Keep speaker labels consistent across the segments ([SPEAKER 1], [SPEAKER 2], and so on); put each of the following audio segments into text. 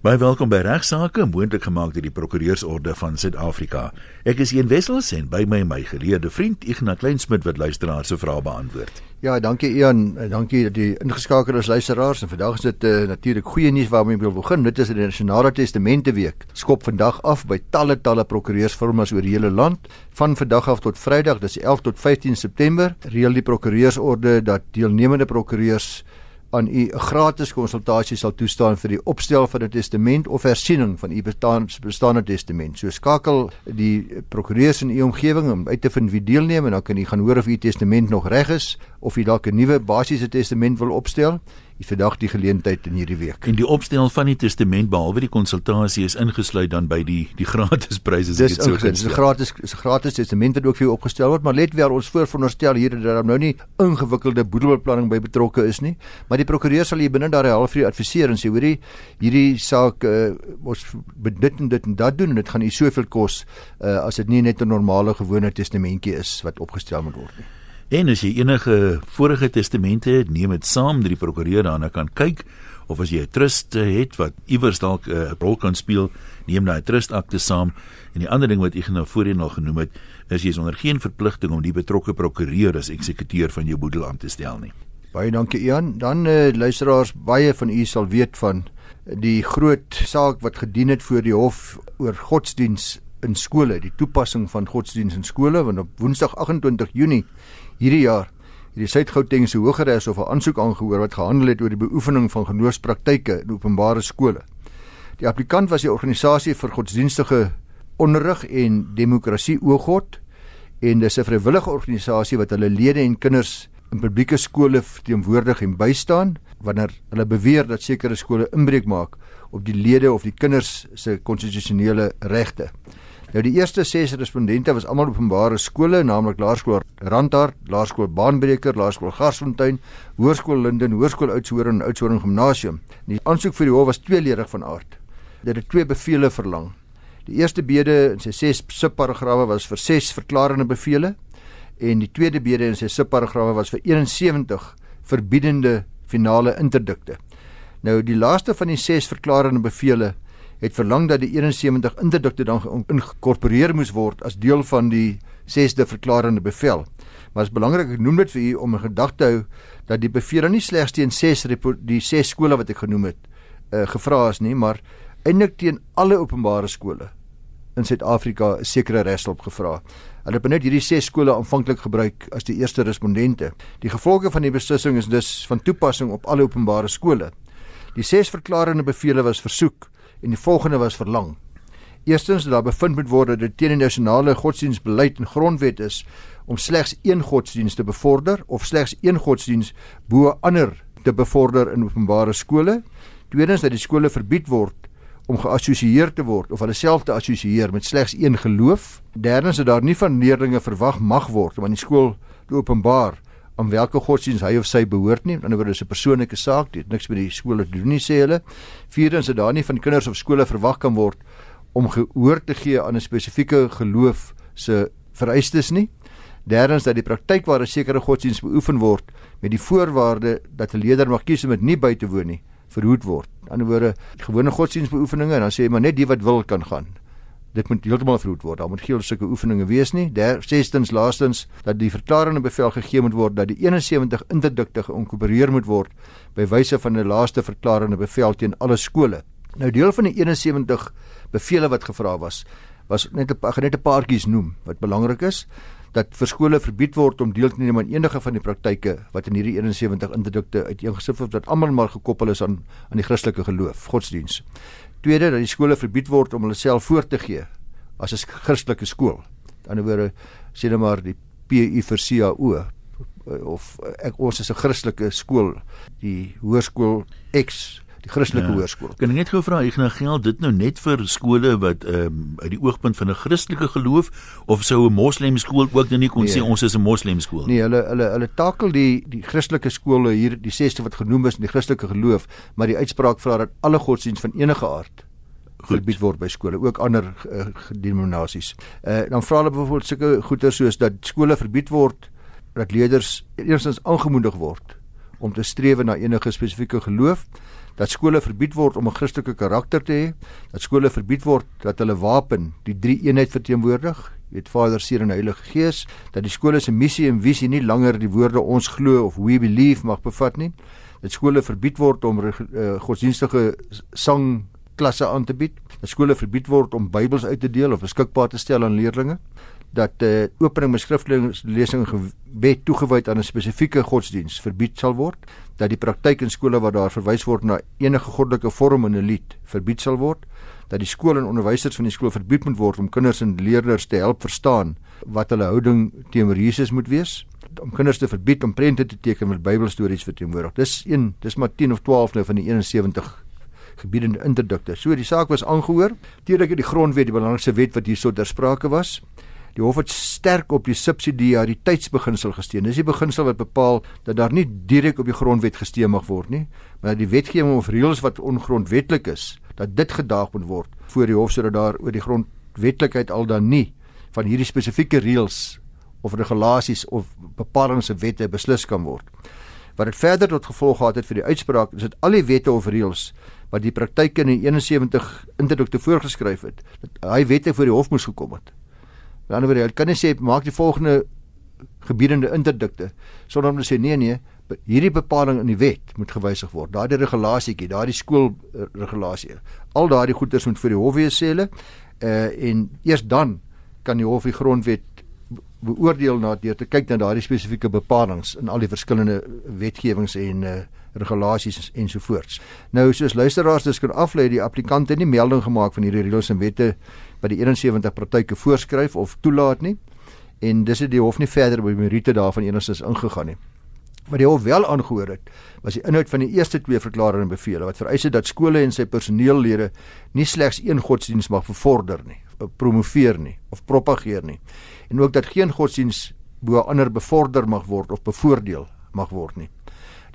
[SPEAKER 1] Baie welkom by Regsake, moontlik gemaak deur die Prokureursorde van Suid-Afrika. Ek is Ian Wessels en by my my geleerde vriend Ignas Kleinsmid wat luisteraars se vrae beantwoord.
[SPEAKER 2] Ja, dankie Ian, dankie dat jy ingeskakel is luisteraars en vandag is dit uh, natuurlik goeie nuus waarmee ek wil begin. Dit is die Nasionale Testamente Week. Skop vandag af by talle talle prokureursfirmas oor die hele land. Van vandag af tot Vrydag, dis 11 tot 15 September, reël die Prokureursorde dat deelnemende prokureurs aan u 'n gratis konsultasie sal toestaan vir die opstel van 'n testament of hersiening van u bestaande testament. So skakel die prokureurs in u omgewing om uit te vind wie deelneem en dan kan u gaan hoor of u testament nog reg is of u dalk 'n nuwe basiese testament wil opstel vandag die geleentheid in hierdie week.
[SPEAKER 1] En die opstel van die testament behalwe die konsultasie is ingesluit dan by die die gratis pryse as ek dit
[SPEAKER 2] sou sê. Dis 'n gratis is 'n gratis testament wat ook vir jou opgestel word, maar let wel ons voorveronderstel hier dat daar nou nie ingewikkelde boedelbeplanning by betrokke is nie, maar die prokureur sal hier binne daardie halfuur adviseer en sê hoorie hierdie saak uh, ons dit en dit en dat doen en dit gaan u soveel kos uh, as dit nie net 'n normale gewone testamentjie is wat opgestel moet word nie.
[SPEAKER 1] En as jy enige vorige testamente het, neem dit saam dat die prokureur daarna kan kyk of as jy 'n trust het wat iewers dalk 'n uh, rol kan speel, neem daai trustakte saam. En die ander ding wat ek nou voorheen al genoem het, is jy is onder geen verpligting om die betrokke prokureur as eksekuteur van jou boedel aan te stel nie.
[SPEAKER 2] Baie dankie Ian. Dan uh, luisteraars, baie van u sal weet van die groot saak wat gedien het voor die hof oor godsdiens in skole, die toepassing van godsdiens in skole, want op Woensdag 28 Junie hierdie jaar het die Suid-Gautengse Hogeregs of 'n aansoek aangehoor wat gehandel het oor die beoefening van genootspraktyke in openbare skole. Die applikant was die organisasie vir godsdienstige onderrig en demokrasie Oogod en dis 'n vrywillige organisasie wat hulle lede en kinders in publieke skole teenwoordig en bystaan wanneer hulle beweer dat sekere skole inbreuk maak op die lede of die kinders se konstitusionele regte. Nou die eerste 6 respondente was almal openbare skole, naamlik Laerskool Randhart, Laerskool Baanbreker, Laerskool Garsfontein, Hoërskool Linden, Hoërskool Oudtshoorn en Oudtshoorn Gimnasium. Die aansoek vir die hof was tweeledig van aard. Dit het twee bevele verlang. Die eerste bede in sy 6 subparagrawe was vir 6 verklarende bevele en die tweede bede in sy subparagrawe was vir 71 verbiedende finale interdikte. Nou die laaste van die 6 verklarende bevele het verlang dat die 71 interdikte dan geïnkorporeer moes word as deel van die 6de verklarende bevel. Maar dit is belangrik ek noem dit vir u om 'n gedagte hou dat die bevel nie slegs teen 6 die 6 skole wat ek genoem het uh, gevra is nie, maar eintlik teen alle openbare skole in Suid-Afrika 'n sekere regstop gevra. Hulle het net hierdie 6 skole aanvanklik gebruik as die eerste respondente. Die gevolge van die beslissing is dus van toepassing op alle openbare skole. Die 6 verklarende bevele was versoek en die volgende was verlang. Eerstens dat daar bevind moet word dat dit teen die nasionale godsdienstbeleid en grondwet is om slegs een godsdienst te bevorder of slegs een godsdienst bo ander te bevorder in openbare skole. Tweedens dat die skole verbied word om geassosieer te word of hulle self te assosieer met slegs een geloof. Derdens dat daar nie van leerders verwag mag word om aan die skool te openbaar aan watter godsdienst hy of sy behoort nie. Aan die ander word dit 'n persoonlike saak, dit niks met die skole te doen nie sê hulle. Vierdens dat daar nie van kinders of skole verwag kan word om gehoor te gee aan 'n spesifieke geloof se vereistes nie. Derdens dat die praktyk waar 'n sekere godsdienst beoefen word met die voorwaarde dat 'n leerder mag kies om dit nie by te woon nie, verhoed word. Aan die ander word gewone godsdienstbeoefeninge en dan sê jy maar net die wat wil kan gaan dit moet heeltemal verhoed word. Daar moet geen sulke oefeninge wees nie. Der sestens laastens dat die verklarende bevel gegee moet word dat die 71 interdikte geïnkorporeer moet word by wyse van 'n laaste verklarende bevel teen alle skole. Nou deel van die 71 bevele wat gevra was, was net 'n net 'n paartjies noem wat belangrik is dat vir skole verbied word om deel te neem aan enige van die praktyke wat in hierdie 71 interdikte uiteengesit word wat almal maar gekoppel is aan aan die Christelike geloof, godsdiens. Tweede dat die skole verbied word om hulle self voor te gee as 'n Christelike skool. Aan die ander woorde sê net maar die PU vir CAO eh, of ek ons is 'n Christelike skool, die hoërskool X die Christelike ja. hoërskool.
[SPEAKER 1] Kan ek net gou vra, nou geld dit nou net vir skole wat ehm um, uit die oogpunt van 'n Christelike geloof of sou 'n Moslem skool ook nou nie kon nee. sê ons is 'n Moslem skool?
[SPEAKER 2] Nee, hulle hulle hulle takel die die Christelike skole hier die sesde wat genoem is in die Christelike geloof, maar die uitspraak vra dat alle godsdienst van enige aard verbied word by skole, ook ander uh, denominasies. Uh dan vra hulle byvoorbeeld sulke goeder soos dat skole verbied word dat leerders eerstens aangemoedig word om te streef na enige spesifieke geloof dat skole verbied word om 'n Christelike karakter te hê, dat skole verbied word dat hulle wapen die drie eenheid verteenwoordig, weet Vader, Seun en Heilige Gees, dat die skole se missie en visie nie langer die woorde ons glo of we believe mag bevat nie. Dat skole verbied word om uh, godsdienstige sang klasse aan te bied. Dat skole verbied word om Bybels uit te deel of beskikbaar te stel aan leerders dat eh uh, opening met skriftlesing gebed toegewy aan 'n spesifieke godsdiens verbied sal word, dat die praktyk in skole waar daar verwys word na enige goddelike vorm in 'n lied verbied sal word, dat die skool en onderwysers van die skool verbied moet word om kinders en leerders te help verstaan wat hulle houding teenoor Jesus moet wees, om kinders te verbied om prente te teken met Bybelstories verteenwoordig. Dis een, dis maar 10 of 12 nou van die 71 gebiedende interdikte. So die saak was aangehoor. Teenoor die grondwet, die belangrikste wet wat hierso ter sprake was. Die hof het sterk op die subsidiariteitsbeginsel gesteun. Dis die beginsel wat bepaal dat daar nie direk op die grondwet gesteun mag word nie, maar dat die wetgewing of reëls wat ongrondwetlik is, dat dit gedaag moet word voor die hof sodat daar oor die grondwetlikheid al dan nie van hierdie spesifieke reëls of regulasies of bepalings en wette beslis kan word. Wat dit verder tot gevolg gehad het vir die uitspraak, is dit al die wette of reëls wat die praktyk in die 71 interdikte voorgeskryf het, dat hy wette voor die hof moes gekom het. Aan die ander wyse, kan jy sê maak die volgende gebiedende interdikte sonder om te sê nee nee, hierdie bepaling in die wet moet gewysig word. Daardie regulasietjie, daardie skoolregulasie. Al daardie goeders moet vir die hof wees sê hulle. Uh en eers dan kan die hof die grondwet beoordeel na deur te kyk na daardie spesifieke bepalinge in al die verskillende wetgewings en uh regulasies ensovoorts. Nou soos luisteraars dis kan aflei die applikante nie melding gemaak van hierdie reëls en wette wat die 71 praktyke voorskryf of toelaat nie. En dis het die hof nie verder by meriete daarvan enigstens ingegaan nie. Wat die hof wel aangehoor het, was die inhoud van die eerste twee verklaringe en bevele wat vereis het dat skole en sy personeellede nie slegs een godsdiens mag bevorder nie, promoveer nie of propageer nie. En ook dat geen godsdiens bo ander bevorder mag word of bevoordeel mag word nie.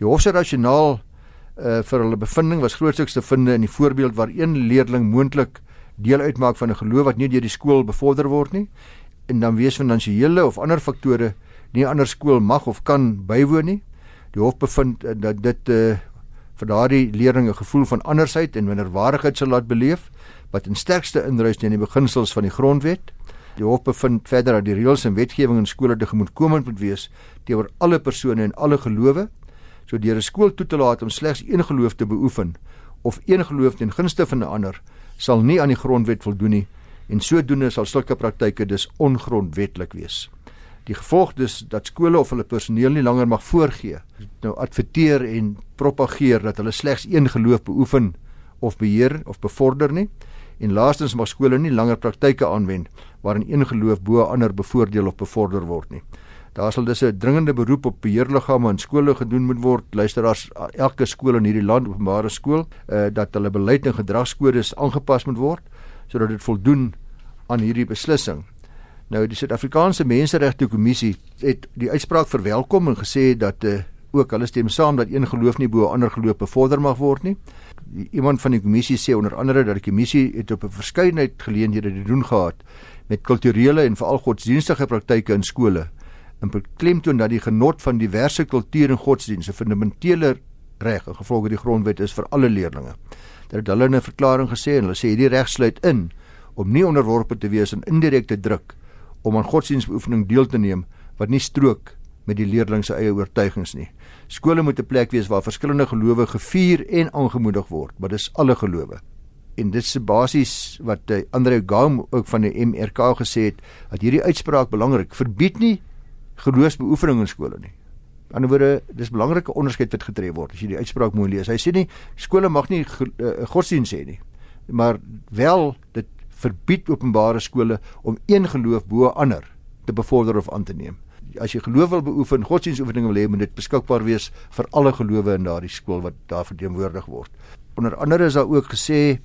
[SPEAKER 2] Die hof se rasionaal uh, vir hulle bevinding was grootliks te vind in die voorbeeld waar een leerling moontlik deel uitmaak van 'n geloof wat nie deur die skool bevorder word nie en dan wees finansiële of ander faktore nie ander skool mag of kan bywoon nie. Die hof bevind uh, dat dit uh, vir daardie leerling 'n gevoel van andersheid en minderwaardigheid sal laat beleef wat in sterkste indruis teen die beginsels van die grondwet. Die hof bevind verder dat die reëls en wetgewing in skole tegemoetkomend moet wees teenoor alle persone en alle gelowe So deur 'n skool toe te laat om slegs een geloof te beoefen of een geloof ten gunste van 'n ander sal nie aan die grondwet voldoen nie en sodoende sal sulke praktyke dus ongrondwetlik wees. Die gevolg dus dat skole of hulle personeel nie langer mag voorgee nou adverteer en propageer dat hulle slegs een geloof beoefen of beheer of bevorder nie en laastens mag skole nie langer praktyke aanwend waarin een geloof bo ander bevoordeel of bevorder word nie. Daar sal dus 'n dringende beroep op beheerliggame en skole gedoen moet word. Luisteraars, elke skool in hierdie land, openbare skool, uh, dat hulle beleid en gedragskodes aangepas moet word sodat dit voldoen aan hierdie beslissing. Nou die Suid-Afrikaanse Menseregte Kommissie het die uitspraak verwelkom en gesê dat uh, ook hulle stem saam dat een geloof nie bo 'n ander geloof bevorder mag word nie. Iemand van die kommissie sê onder andere dat die kommissie het op 'n verskeidenheid geleenthede te doen gehad met kulturele en veral godsdienstige praktyke in skole en beklemtoon dat die genot van diverse kulture en godsdienste 'n fundamentele reg en gevolg die grondwet is vir alle leerders. Dat het hulle in 'n verklaring gesê en hulle sê hierdie reg sluit in om nie onderworpe te wees aan indirekte druk om aan godsdienstbeoefening deel te neem wat nie strook met die leerders se eie oortuigings nie. Skole moet 'n plek wees waar verskillende gelowe gevier en aangemoedig word, maar dis alle gelowe. En dit is basies wat uh, Andre Gaum ook van die MRK gesê het dat hierdie uitspraak belangrik verbied nie geloofsbeoefening in skole nie. Aan die ander woorde, dis belangrike onderskeid wat getref word as jy die uitspraak mooi lees. Hy sê nie skole mag nie uh, godsdienst hê nie, maar wel dit verbied openbare skole om een geloof bo ander te bevorder of aan te neem. As jy geloof wil beoefen, godsdienstoefening wil hê, moet dit beskikbaar wees vir alle gelowe in daardie skool wat daar verteenwoordig word. Onder andere is daar ook gesê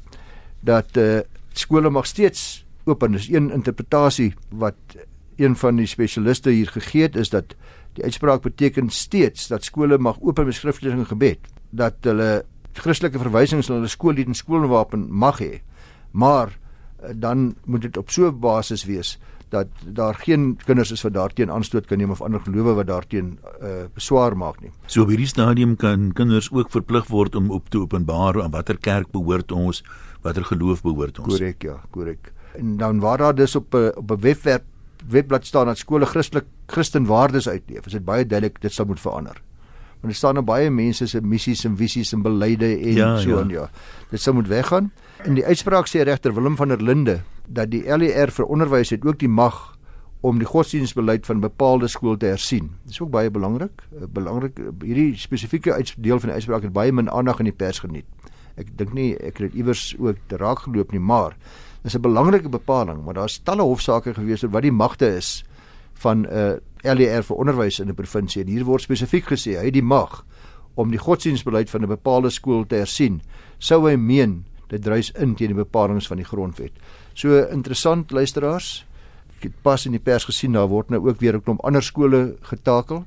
[SPEAKER 2] dat uh, skole mag steeds oop en dis een interpretasie wat een van die spesialiste hier gegee het is dat die uitspraak beteken steeds dat skole mag oop met skriftelike gebed dat hulle Christelike verwysings in hulle skoollied en skoolwapen mag hê maar eh, dan moet dit op so 'n basis wees dat daar geen kinders is wat daarteen aanstoot kan neem of ander gelowe wat daarteen uh, beswaar maak nie.
[SPEAKER 1] So op hierdie stadium kan kinders ook verplig word om op te openbaar aan watter kerk behoort ons, watter geloof behoort ons.
[SPEAKER 2] Korrek, ja, korrek. En dan waar daar dus op 'n eh, op 'n webwerf webblad staan dat skole Christelik Christenwaardes uitleef, is dit baie duidelik dit sal moet verander. Want er staan nou baie mense se missies en visies en beleide en ja, so ja. en ja. Dit sal moet weggaan. In die uitspraak sê regter Willem van der Linde dat die LER vir onderwys het ook die mag om die godsdienstbeleid van bepaalde skool te hersien. Dit is ook baie belangrik. Eh, belangrik hierdie spesifieke deel van die uitspraak het baie min aandag in die pers geniet. Ek dink nie ek het iewers ook te raak geloop nie, maar dis 'n belangrike bepaling, maar daar's talle hofsaake gewees oor wat die magte is van 'n uh, eh, LER vir onderwys in 'n provinsie en hier word spesifiek gesê hy het die mag om die godsdienstbeleid van 'n bepaalde skool te hersien. Sou hy meen dit druis in teen die bepalinge van die grondwet. So interessant luisteraars. Ek het pas in die pers gesien daar word nou ook weer 'n klomp ander skole getakel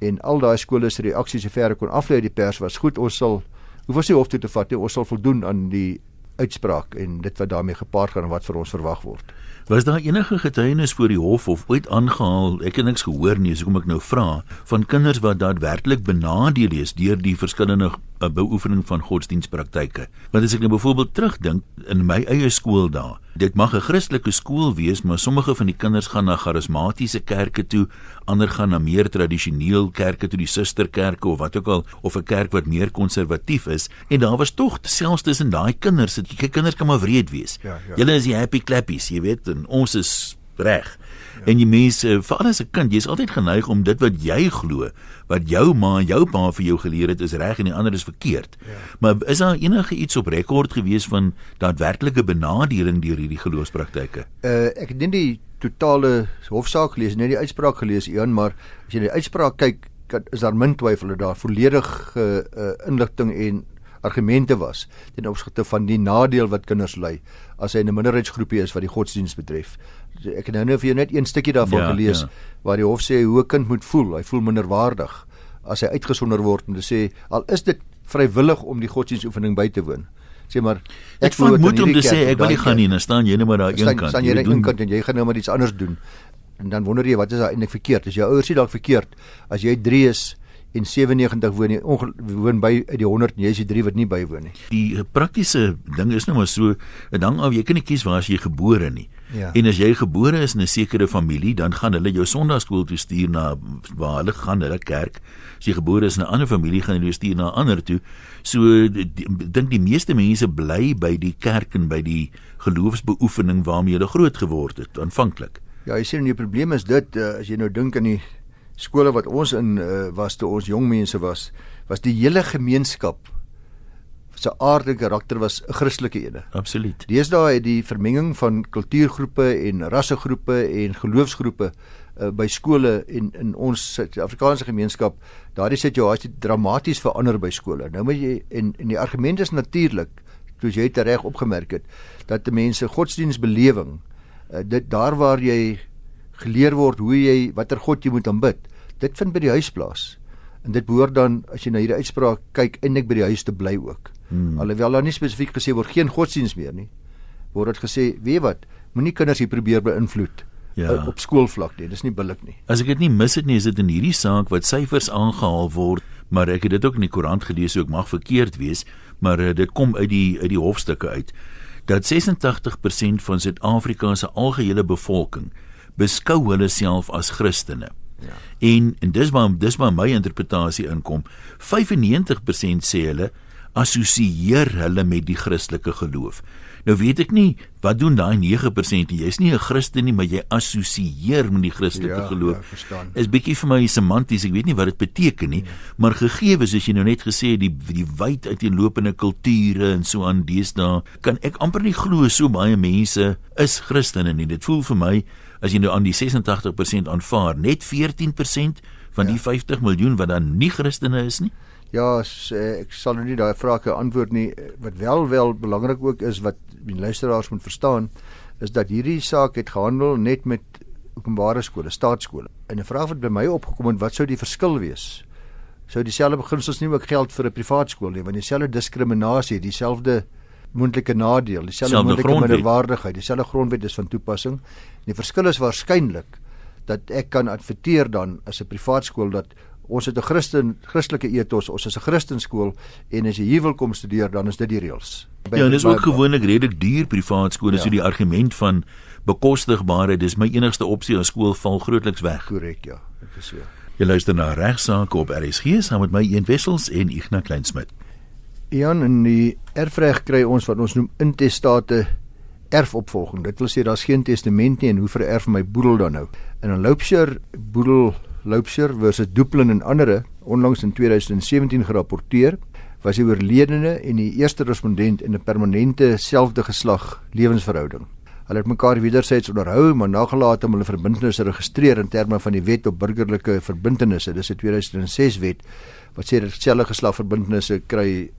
[SPEAKER 2] en al daai skole se reaksies sover kon aflei die pers was goed. Ons sal hoef ons nie hof toe te vat nie. Ons sal voldoen aan die uitspraak en dit wat daarmee gepaard gaan en wat vir ons verwag word.
[SPEAKER 1] Was daar enige getuienis voor die hof of ooit aangehaal? Ek het niks gehoor nie, so kom ek nou vra van kinders wat daadwerklik benadeel is deur die verskillende 'n beoefening van godsdienstpraktyke. Want as ek nou byvoorbeeld terugdink in my eie skool daar, dit mag 'n Christelike skool wees, maar sommige van die kinders gaan na charismatiese kerke toe, ander gaan na meer tradisioneel kerke toe, die susterkerke of wat ook al, of 'n kerk wat meer konservatief is, en daar was tog selfs tussen daai kinders, dit kinders kan maar wreed wees. Ja, ja. Julle is die happy clappies, jy weet, en ons is reg. Ja. En jy mense, veral as 'n kind, jy's altyd geneig om dit wat jy glo, wat jou ma en jou pa vir jou geleer het, is reg en die ander is verkeerd. Ja. Maar is daar enige iets op rekord gewees van daadwerklike benadeling deur hierdie geloofspraktyke?
[SPEAKER 2] Uh ek het nie die totale hofsaak gelees, net die uitspraak gelees, Ian, maar as jy die uitspraak kyk, is daar min twyfel dat daar volledige uh, inligting en argumente was ten opsigte van die nadeel wat kinders ly as hy 'n minderheidsgroepie is wat die godsdiens betref. Ek het nou net vir jou net een stukkie daarvan ja, gelees ja. waar die hof sê hoe 'n kind moet voel. Hy voel minderwaardig as hy uitgesonder word om te sê al is dit vrywillig om die godsdienstoefening by te woon. Sê maar
[SPEAKER 1] ek voel moet om te sê ek wil nie gaan nie, dan staan jy net maar daar een kant.
[SPEAKER 2] Staan jy net een kant en jy gaan nou maar iets anders doen. En dan wonder jy wat is daar eintlik verkeerd? Is jou ouers nie dalk verkeerd as jy 3 is? En 97 woon nie woon by uit die 100 en jy is die 3 wat nie bywoon nie.
[SPEAKER 1] Die praktiese ding is nou maar so, dan al jy kan nie kies waar as jy gebore nie. Ja. En as jy gebore is in 'n sekere familie, dan gaan hulle jou Sondagskool toe stuur na waar hulle gaan, hulle kerk. As jy gebore is in 'n ander familie, gaan hulle jou stuur na 'n ander toe. So dink die meeste mense bly by die kerk en by die geloofsbeoefening waarmee hulle groot geword het aanvanklik.
[SPEAKER 2] Ja, jy sien die probleem is dit uh, as jy nou dink aan die skole wat ons in uh, was toe ons jong mense was, was die hele gemeenskap se aard en karakter was 'n Christelike ene.
[SPEAKER 1] Absoluut.
[SPEAKER 2] Deesdae het die vermenging van kultuurgroepe en rassegroepe en geloofsgroepe uh, by skole en in ons Suid-Afrikaanse gemeenskap, daardie situasie dramaties verander by skole. Nou moet jy en en die argument is natuurlik, soos jy dit reg opgemerk het, dat mense godsdienstbelewing uh, dit daar waar jy geleer word hoe jy watter God jy moet aanbid. Dit vind by die huis plaas. En dit behoort dan as jy na hierdie uitspraak kyk eintlik by die huis te bly ook. Hmm. Alhoewel daar nie spesifiek gesê word geen godsdiens meer nie. Word dit gesê, weet wat, moenie kinders hier probeer beïnvloed ja. Op skoolvlak nie. Dis nie billik nie.
[SPEAKER 1] As ek dit nie mis het nie, is dit in hierdie saak wat syfers aangehaal word, maar ek het dit ook in die koerant gelees, so ek mag verkeerd wees, maar uh, dit kom uit die uit die hofstukke uit dat 86% van Suid-Afrika se algehele bevolking beskou hulle self as Christene. Ja. En en dis waar dis waar my interpretasie inkom. 95% sê hulle assosieer hulle met die Christelike geloof. Nou weet ek nie wat doen daai 9% nie. Jy's nie 'n Christen nie, maar jy assosieer met die Christelike ja, geloof. Ja, is bietjie vir my semanties. Ek weet nie wat dit beteken nie, ja. maar gegee as jy nou net gesê die die wyd uiteenlopende kulture en so aan deesdae, kan ek amper nie glo so baie mense is Christene nie. Dit voel vir my as jy nou aan die 86% aanvaar, net 14% van die ja. 50 miljoen wat dan nie Christene is nie?
[SPEAKER 2] Ja, ek sal nou nie daai vrae antwoord nie. Wat wel wel belangrik ook is wat die luisteraars moet verstaan, is dat hierdie saak het gehandel net met openbare skole, staatskole. En 'n vraag wat by my opgekom het, wat sou die verskil wees? Sou dieselfde beginsels nie ook geld vir 'n privaat skool nie, want dieselfde diskriminasie, dieselfde moontlike nadeel, dieselfde moontlike minderwaardigheid, dieselfde grondwet is van toepassing. Die verskil is waarskynlik dat ek kan adverteer dan as 'n privaat skool dat ons het 'n Christen Christelike ethos, ons is 'n Christenskool en as jy hier wil kom studeer dan is dit die reëls.
[SPEAKER 1] Ja, dis ook gewoonlik redelik duur privaat skole, ja. so die argument van bekostigbaarheid, dis my enigste opsie as skool val grootliks weg.
[SPEAKER 2] Korrek, ja. Dit is so.
[SPEAKER 1] Jy luister na regsaake op RSG saam met my Een Wessels en Ignas Kleinsmid.
[SPEAKER 2] Ian in die erfreg kry ons wat ons noem intestate erfopvolging. Dit wil sê daar's geen testament nie en hoe vererf my boedel dan nou? In 'n Loupshire boedel Loupshire versus Duplin en ander onlangs in 2017 gerapporteer was die oorledene en die eerste respondent in 'n permanente selfde geslag lewensverhouding. Hulle het mekaar wederzijds onderhou, maar nagelaat om hulle verbintenisse te registreer in terme van die Wet op Burgerlike Verbintenisse. Dis 'n 2006 wet wat sê dat selfde geslag verbintenisse kry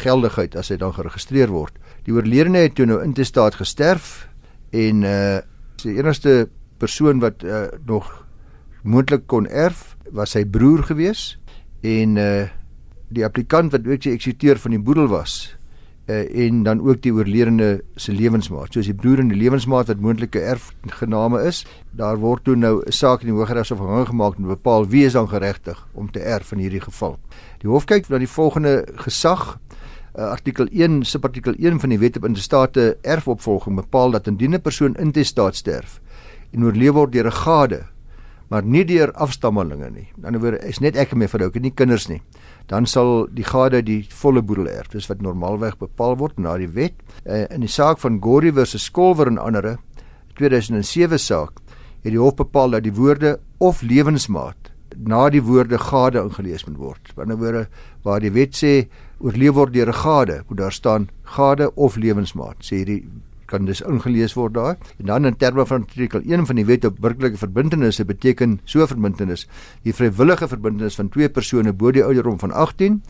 [SPEAKER 2] geldigheid as hy dan geregistreer word. Die oorledene het toe nou intestaat gesterf en uh die enigste persoon wat uh, nog moontlik kon erf was sy broer gewees en uh die applikant wat ook die eksekuteur van die boedel was uh, en dan ook die oorledene se lewensmaat. Soos die broer en die lewensmaat wat moontlike erfgename is, daar word toe nou 'n saak in die Hooggeregshof gemaak om te bepaal wie is dan geregtig om te erf in hierdie geval. Die hof kyk na die volgende gesag. Uh, artikel 1 subartikel 1 van die Wet op Intestate Erfopvolging bepaal dat indien 'n persoon intestaat sterf en oorleef word deur 'n gade, maar nie deur afstammelinge nie. Aan die ander woorde is net ek en my vrou, ek het nie kinders nie dan sal die gade die volle boedel erf. Dis wat normaalweg bepaal word na die wet. Uh, in die saak van Gori versus Skolwer en ander 2007 saak het die hof bepaal dat die woorde of lewensmaat na die woorde gade ingelees moet word. Aan die ander woorde waar die wet sê oorleef word deur 'n gade, moet daar staan gade of lewensmaat. Sê hierdie kan dus ingelees word daar. En dan in terme van artikel 1 van die Wet op burgerlike verbintenisse beteken so verbintenis die vrywillige verbintenis van twee persone bo die ouderdom van 18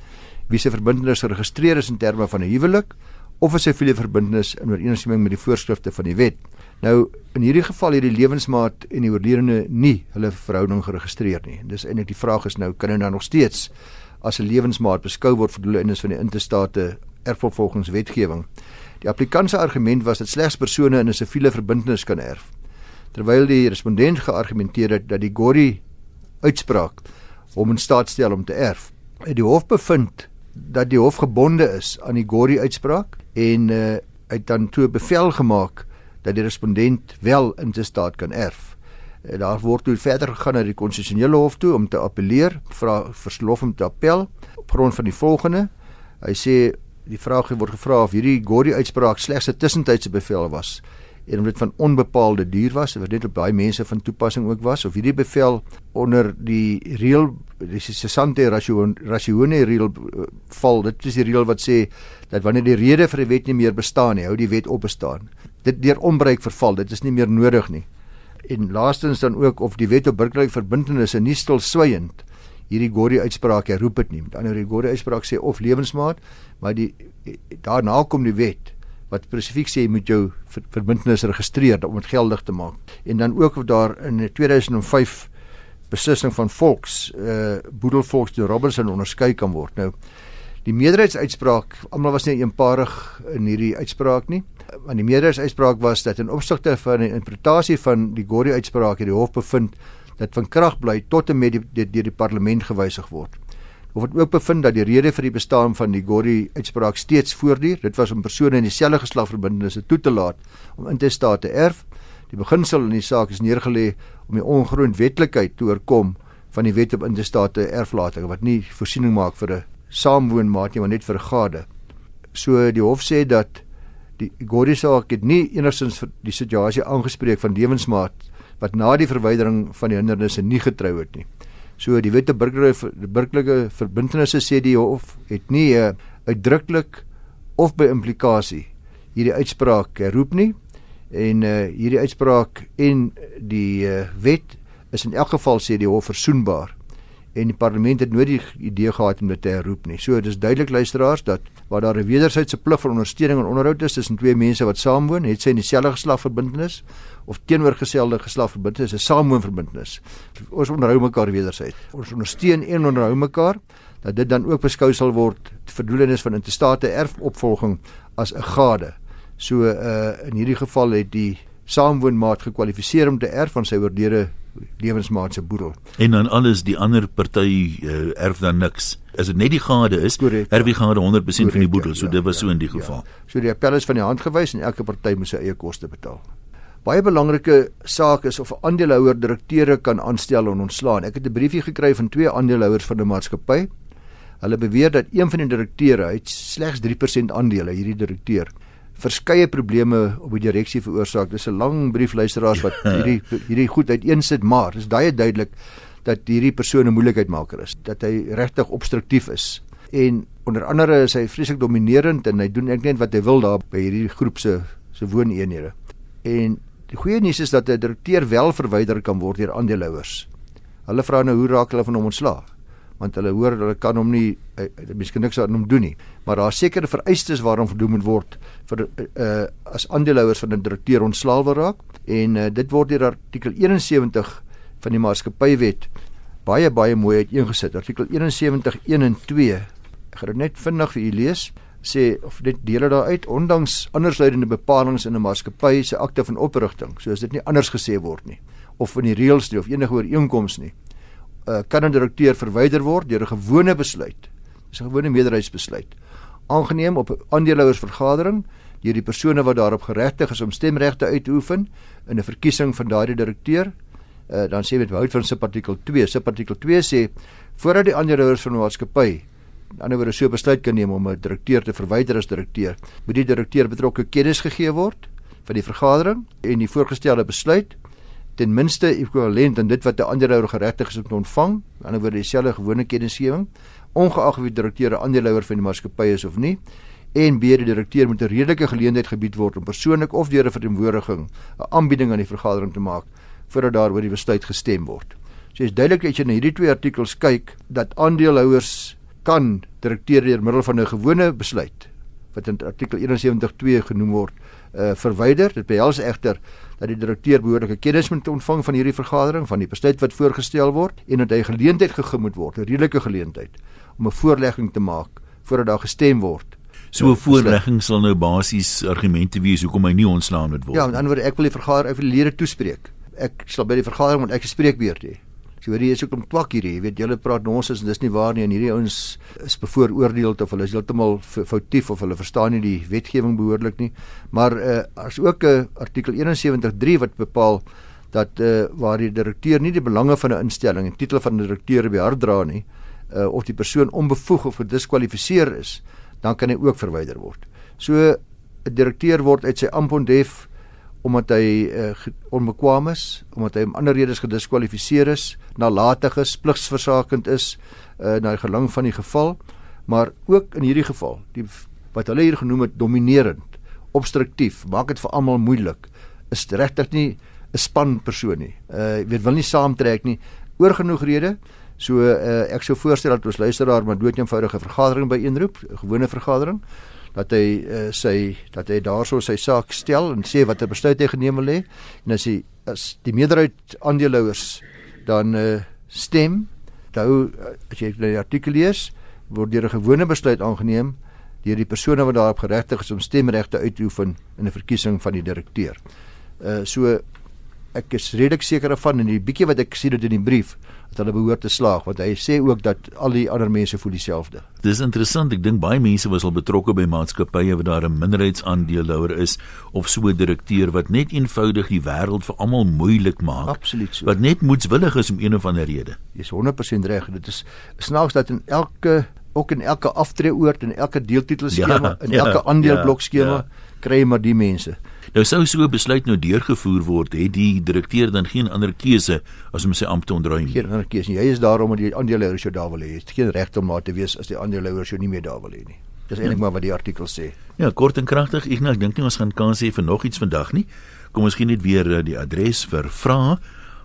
[SPEAKER 2] wie se verbintenis geregistreer is in terme van 'n huwelik of 'n siviele verbintenis in ooreenstemming met die voorskrifte van die wet. Nou in hierdie geval hierdie lewensmaat en die oorledene nie hulle verhouding geregistreer nie. Dis eintlik die vraag is nou kan hy nou nog steeds as 'n lewensmaat beskou word vir doeleindes van die intestate erfopvolgingswetgewing. Die applikant se argument was dat slegs persone in 'n siviele verbintenis kan erf. Terwyl die respondent geargumenteer het dat die Gori uitspraak hom in staat stel om te erf. Het die hof bevind dat die hof gebonde is aan die Gori uitspraak en uh, het dan toe bevel gemaak dat die respondent wel in staat kan erf. Uh, daar word toe verder gegaan na die konstitusionele hof toe om te appeleer, vra verlof om te appel op grond van die volgende. Hy sê die vraag word gevra of hierdie Gordie uitspraak slegs 'n tussentydse bevel was en of dit van onbepaalde duur was of dit op baie mense van toepassing ook was of hierdie bevel onder die reël dis die sesante ratione reël uh, val. Dit is die reël wat sê dat wanneer die rede vir 'n wet nie meer bestaan nie hou die wet op bestaan. Dit deur onbruik verval. Dit is nie meer nodig nie en laastens dan ook of die wet op burgerlike verbintenisse nie stil swygend hierdie Gordie uitspraak herroep dit nie met ander die Gordie uitspraak sê of lewensmaat maar die daarna kom die wet wat spesifiek sê jy moet jou verbintenis registreer om dit geldig te maak. En dan ook of daar in 2005 beslissing van volks uh boedelvolks die Robinson onderskei kan word. Nou die meerderheidsuitspraak, almal was nie eenparig in hierdie uitspraak nie. Want die meerderheidsuitspraak was dat in opsigte van die interpretasie van die Gordie uitspraak het die hof bevind dat van krag bly tot en met die deur die, die parlement gewysig word of het ook bevind dat die rede vir die bestaan van die Gori uitspraak steeds voortduur. Dit was om persone in dieselfde geslagverbintenisse toe te laat om intestate te erf. Die beginsel in die saak is neergelê om die ongrondwetlikheid te oorkom van die wet op intestate erflating wat nie voorsiening maak vir 'n saamwoonmaat nie, maar net vir 'n gade. So die hof sê dat die Gori saak het nie enigstens die situasie aangespreek van lewensmaat wat na die verwydering van die hindernisse nie getrou het nie. So die wet te burgerlike burgerlike verbintenisse sê die hof het nie uh, uitdruklik of by implikasie hierdie uitspraak herroep nie en uh, hierdie uitspraak en die uh, wet is in elk geval sê die hof versoenbaar en die parlement het nooit die idee gehad om dit te herroep nie. So dis duidelik luisteraars dat waar daar 'n wederwysige plig vir ondersteuning en onderhoud is tussen twee mense wat saamwoon, het sy in dieselfde geslag verbintenis of teenoorgestelde geslag verbintenis, 'n saamwoonverbintenis. Ons onderhou mekaar wederwysig. Ons ondersteun en onderhou mekaar. dat dit dan ook beskou sal word vir doelenis van intestate erfopvolging as 'n gade. So uh in hierdie geval het die saamwoonmaat gekwalifiseer om te erf van sy oorlede lewensmaat se boedel.
[SPEAKER 1] En dan alles die ander party uh, erf dan niks. As dit net die gade is, erf die gade 100% Correct, van die boedel. So ja, dit was ja, so in die ja. geval.
[SPEAKER 2] Ja. So die appel is van die hand gewys en elke party moet sy eie koste betaal. Baie belangrike saak is of 'n aandeelhouer direkteure kan aanstel en ontslaan. Ek het 'n briefie gekry van twee aandeelhouers van 'n maatskappy. Hulle beweer dat een van die direkteure het slegs 3% aandele, hierdie direkteur verskeie probleme op die direksie veroorsaak. Dis 'n lang brief luisteraars wat hierdie hierdie goed uiteensit, maar dis baie duidelik dat hierdie persoon 'n moeilikheidmaker is, dat hy regtig obstruktief is. En onder andere is hy vreeslik dominerend en hy doen ek net wat hy wil daar by hierdie groep se se wooneenhede. En die goeie nuus is dat 'n direkteur wel verwyder kan word deur aandeelhouers. Hulle vra nou hoe raak hulle van hom ontslae? Want hulle hoor hulle kan hom nie uh, miskien niks aan hom doen nie. Maar daar sekerre vereistes waaraan voldoen moet word vir uh, as aandeelhouers van 'n direkteur ontslaal wil raak. En uh, dit word deur artikel 71 van die maatskappywet baie baie mooi uiteengesit. Artikel 71 1 en 2 ek gaan dit net vinnig vir u lees sê of dit dele daar uit ondanks andersluitende bepalinge in 'n maatskappy se akte van oprigting soos dit nie anders gesê word nie of in die reëls nie of enige ooreenkomste nie uh, kan 'n direkteur verwyder word deur 'n gewone besluit. Dis 'n gewone meerderheidsbesluit. Aangeneem op 'n aandeelhouersvergadering deur die persone wat daarop geregtig is om stemregte uit te oefen in 'n verkiesing van daardie direkteur. Uh, dan sê met behoud van subartikel 2. Subartikel 2 sê voordat die aandeelhouers van 'n maatskappy aan die ander wyse so besluit kan neem om 'n direkteur te verwyder as direkteur, moet die direkteur betrokke kennis gegee word van die vergadering en die voorgestelde besluit ten minste ekwivalent aan dit wat 'n aandeelhouer geregtig is om te ontvang, aan die ander woorde dieselfde gewone kennisgewing, ongeag of die direkteur 'n aandeelhouer van die maatskappy is of nie, en B die direkteur moet 'n redelike geleentheid gebied word om persoonlik of deur 'n verteenwoordiging 'n aanbieding aan die vergadering te maak voordat daaroor die besluit gestem word. So is duidelik as jy na hierdie twee artikels kyk dat aandeelhouers kan direkteur deur middel van 'n gewone besluit wat in artikel 71.2 genoem word, uh, verwyder. Dit behels egter dat die direkteur behoorlike kennis moet ontvang van hierdie vergadering, van die besluit wat voorgestel word en dat hy geleentheid gegee moet word, 'n redelike geleentheid om 'n voorlegging te maak voordat daar gestem word.
[SPEAKER 1] So 'n voorlegging sal nou basies argumente wees hoekom hy nie ontslaan moet word.
[SPEAKER 2] Ja, met ander woorde, ek wil die vergadering vir die lede toespreek. Ek sal by die vergadering moet ek gespreek weer hê. So hierdie is ook om twak hierdie, jy weet julle praat nonsens en dis nie waar nie en hierdie ouens is bevooroordeel of hulle is heeltemal foutief of hulle verstaan nie die wetgewing behoorlik nie. Maar uh as ook 'n uh, artikel 71.3 wat bepaal dat uh waar die direkteur nie die belange van 'n instelling en titel van 'n direkteur beheer dra nie, uh of die persoon onbevoeg of gediskwalifiseer is, dan kan hy ook verwyder word. So 'n direkteur word uit sy amp onthef omdat hy uh, onbekwaam is, omdat hy om ander redes gediskwalifiseer is, nalatig is, pligsversakend is uh, na die gelang van die geval, maar ook in hierdie geval, die wat hulle hier genoem het dominerend, obstruktief, maak dit vir almal moeilik. Is regtig nie 'n span persoon nie. Uh weet wil nie saamtrek nie oor genoeg redes. So uh, ek sou voorstel dat ons luisteraar maar dood eenvoudige vergadering by eenroep, 'n gewone vergadering dat hy uh, sy dat hy daarso sy saak stel en sê watter besluit hy geneem wil hê en as hy as die meerderheid aandeelhouers dan uh, stem dan uh, as jy die artikel lees word deur 'n gewone besluit aangeneem deur die persone wat daarop geregtig is om stemregte uit te oefen in 'n verkiesing van die direkteur. Uh so ek is redelik seker daarvan en die bietjie wat ek sien dit in die brief dat hulle behoort te slaag want hy sê ook dat al die ander mense voel dieselfde.
[SPEAKER 1] Dis interessant. Ek dink baie mense was al betrokke by maatskappye waar daar 'n minderheidsaandeelhouer is of so 'n direkteur wat net eenvoudig die wêreld vir almal moeilik maak.
[SPEAKER 2] Absoluut so.
[SPEAKER 1] Wat net moetswillig is om een of ander rede.
[SPEAKER 2] Jy's 100% reg. Dit is snaaks dat in elke ook in elke aftreeoort en elke deeltitelskema ja, en ja, elke aandeelblokskema ja, ja. kry jy maar die mense.
[SPEAKER 1] Nou sou so 'n besluit nou deurgevoer word, het die direkteur dan geen ander keuse as om sy ampt te ontruim.
[SPEAKER 2] Geen ander keuse nie. Hy is daar omdat die aandeelhouers jou daar wil hê. Jy het geen reg om daar te wees as die aandeelhouers jou nie meer daar wil hê nie. Dis eintlik ja. maar wat die artikel sê.
[SPEAKER 1] Ja, kort en kragtig. Ek nou, ek dink nie ons gaan kans hê vir nog iets vandag nie. Kom ons gee net weer eh, die adres vir vrae.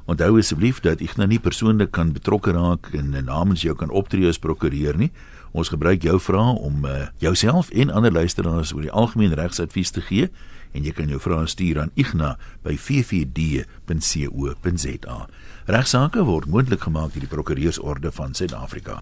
[SPEAKER 1] Onthou asseblief dat ek nou nie persoonlik kan betrokke raak en namens jou kan optree as prokureur nie. Ons gebruik jou vrae om uh, jouself en ander luisteraars oor die algemeen regsadvies te gee en jy kan jou vrae stuur aan igna@ffd.co.za. Regsake word moontlik gemaak deur die Prokureursorde van Suid-Afrika.